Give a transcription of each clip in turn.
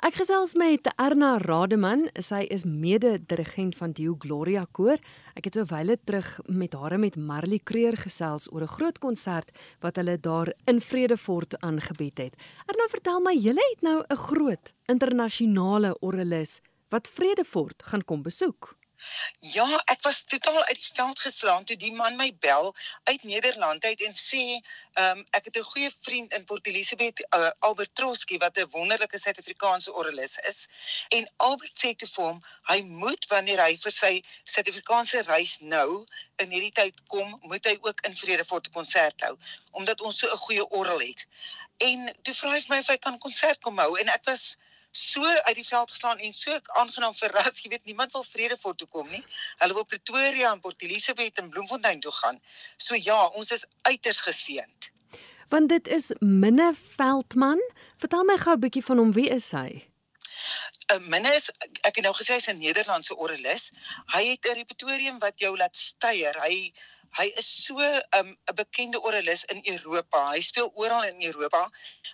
Ek gesels met Erna Rademan. Sy is mede-dirigent van Dio Gloria Koor. Ek het so wyle terug met haar met Marley Creer gesels oor 'n groot konsert wat hulle daar in Vredefort aangebied het. Erna, vertel my, julle het nou 'n groot internasionale orgelis wat Vredefort gaan kom besoek. Ja, ek was totaal uit die veld geslaan toe die man my bel uit Nederland uit en sê, ehm um, ek het 'n goeie vriend in Port Elizabeth, uh, Albert Troski wat 'n wonderlike Suid-Afrikaanse orgelis is. En Albert sê te vir hom, hy moet wanneer hy vir sy Suid-Afrikaanse reis nou in hierdie tyd kom, moet hy ook in Vredefort 'n konsert hou omdat ons so 'n goeie orgel het. En toe vra hy my of hy kan konsert kom hou en ek was so uit die veld geslaan en so aangenaam verras. Jy weet niemand wil Vredefort toe kom nie. Hulle wil Pretoria en Port Elizabeth en Bloemfontein toe gaan. So ja, ons is uiters geseënd. Want dit is Minne Veldman. Vertel my gou 'n bietjie van hom. Wie is hy? uh, Minne is ek het nou gesê hy's 'n Nederlandse orgelis. Hy het 'n repertorium wat jou laat styer. Hy Hy is so 'n um, 'n bekende orgelis in Europa. Hy speel oral in Europa.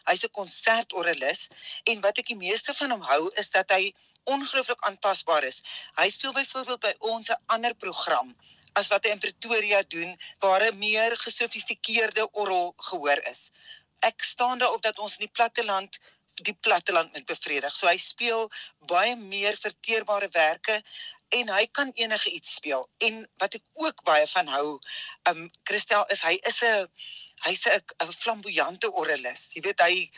Hy's 'n konsertorgelis en wat ek die meeste van hom hou is dat hy ongelooflik aanpasbaar is. Hy speel byvoorbeeld by ons 'n ander program as wat hy in Pretoria doen waar 'n meer gesofistikeerde orgel gehoor is. Ek staan daarop dat ons in die platteland die platteland moet bevredig. So hy speel baie meer verteerbare werke en hy kan enige iets speel. En wat ek ook baie van hou, um Christel is hy is 'n hy's 'n flamboyante orgelis. Jy weet hy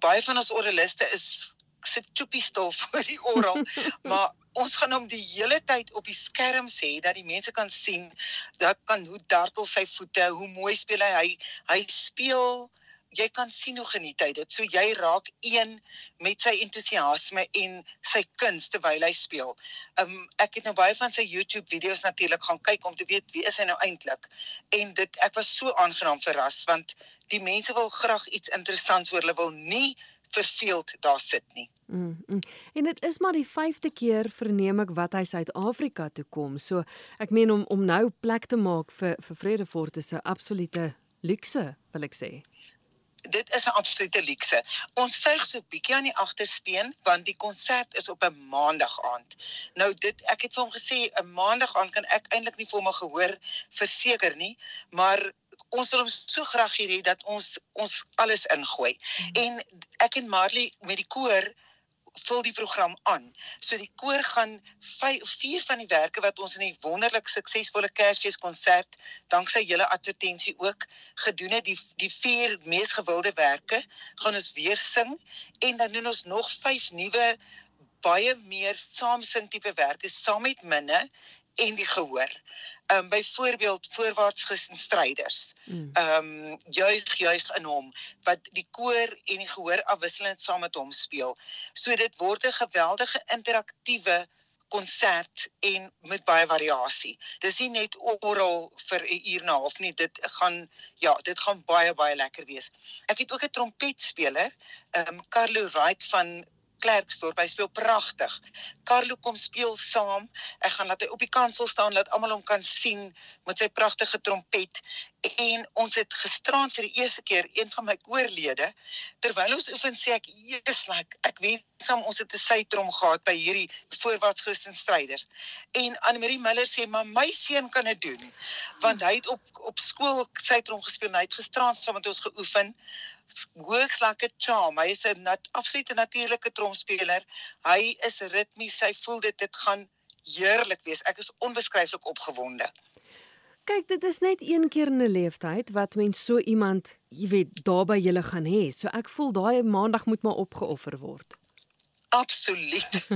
baie van ons orgeliste is sit choppie stil vir die orgel, maar ons gaan hom die hele tyd op die skerm sê dat die mense kan sien dat kan hoe dartel sy voete, hoe mooi speel hy. Hy, hy speel jy kan sien hoe geniet hy dit. So jy raak een met sy entoesiasme en sy kuns terwyl hy speel. Um ek het nou baie van sy YouTube video's natuurlik gaan kyk om te weet wie is hy nou eintlik. En dit ek was so aangenaam verras want die mense wil graag iets interessants hoor. Hulle wil nie verveeld daar sit nie. Mm, mm. En dit is maar die 5de keer verneem ek wat hy Suid-Afrika toe kom. So ek meen om om nou plek te maak vir vir Vredefort is 'n absolute luukse, wil ek sê dit is 'n absolute luukse. Ons suig so bietjie aan die agterspeen want die konsert is op 'n maandag aand. Nou dit ek het vir hom gesê 'n maandag aand kan ek eintlik nie vir hom gehoor verseker nie, maar ons wil hom so graag hê dat ons ons alles ingooi. Mm -hmm. En ek en Marley met die koor vul die program aan. So die koor gaan 5 4 van die werke wat ons in die wonderlik suksesvolle Kersfeeskonsert danksy julle advertensie ook gedoen het, die die vier mees gewilde werke gaan ons weer sing en dan doen ons nog 5 nuwe baie meer saamsing tipe werke saam met minne en die gehoor um, byvoorbeeld voorwaarts Christen stryders. Mm. Ehm um, juig juig in hom wat die koor en die gehoor afwisselend saam met hom speel. So dit word 'n geweldige interaktiewe konsert en met baie variasie. Dis nie net oral vir 'n uur en 'n half nie. Dit gaan ja, dit gaan baie baie lekker wees. Ek het ook 'n trompetspeler, ehm um, Carlo Wright van Klerksdorp. Hy speel pragtig. Carlo kom speel saam. Ek gaan laat hy op die kansel staan laat almal hom kan sien met sy pragtige trompet. En ons het gisterand vir die eerste keer een van my koorlede terwyl ons oefen sê ek Jesus like ek wens hom ons het 'n sytrom gehad by hierdie voorwaarts Christen stryders. En Annelie Miller sê maar my seun kan dit doen want hy het op op skool sytrom gespeel. Hy het gisterand saam met ons geoefen hoogs like 'n charm. Hy is 'n nat, absolute natuurlike tromspeler. Hy is ritmies. Hy voel dit dit gaan heerlik wees. Ek is onbeskryflik opgewonde. Kyk, dit is net een keer in 'n lewenstyd wat mens so iemand, jy weet, daar by julle gaan hê. So ek voel daai maandag moet maar opgeoffer word. Absoluut.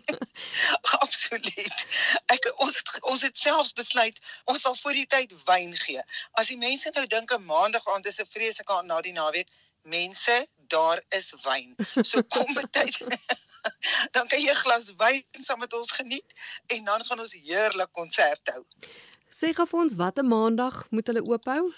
Absoluut. Ek ons ons het selfs besluit ons sal voor die tyd wyn gee. As die mense nou dink 'n maandag aand is 'n vreeslike aand na die naweek, mense, daar is wyn. So kom betyd. dan kan jy 'n glas wyn saam met ons geniet en dan gaan ons heerlik konsert hou. Sê vir ons watter maandag moet hulle oop hou?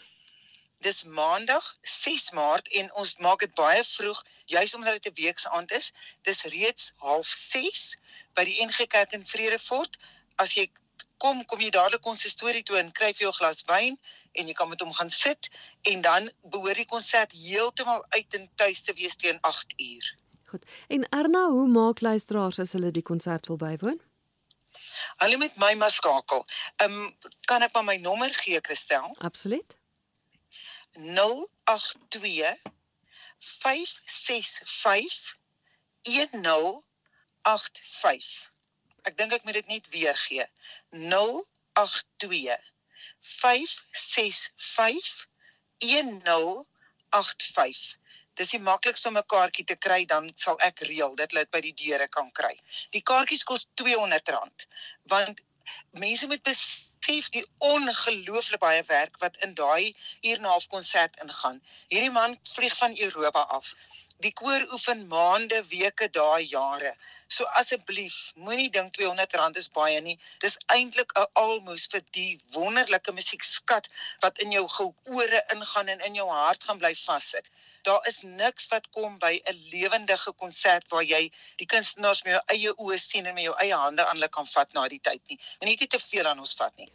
Dis maandag 6 Maart en ons maak dit baie vroeg juis omdat dit 'n weeksaand is. Dis reeds 06:30 by die NG Kerk in Vredefort. As jy kom, kom jy dadelik ons storie toe en kry vir jou glas wyn en jy kan met hom gaan sit en dan behoort die konsert heeltemal uit en tuis te wees teen 8 uur. Goed. En Erna, hoe maak luisteraars as hulle die konsert wil bywoon? Hulle met my maar skakel. Ehm um, kan ek maar my nommer gee, Christel? Absoluut. 082 565 1085. Ek dink ek moet dit net weer gee. 082 565 1085. Dis die maklikste om 'n kaartjie te kry, dan sal ek reël dat hulle dit by die deure kan kry. Die kaartjies kos R200 want mense moet besef die ongelooflik baie werk wat in daai uur en 'n half konsert ingaan. Hierdie man vlieg van Europa af. Die koor oefen maande, weke, dae, jare. So asseblief, moenie dink R200 is baie nie. Dis eintlik 'n almoes vir die wonderlike musiekskat wat in jou gehoore ingaan en in jou hart gaan bly vassit. Daar is niks wat kom by 'n lewendige konsert waar jy die kunstenaars met jou eie oë sien en met jou eie hande aan hulle kan vat na die tyd nie. Moenie te veel aan ons vat nie.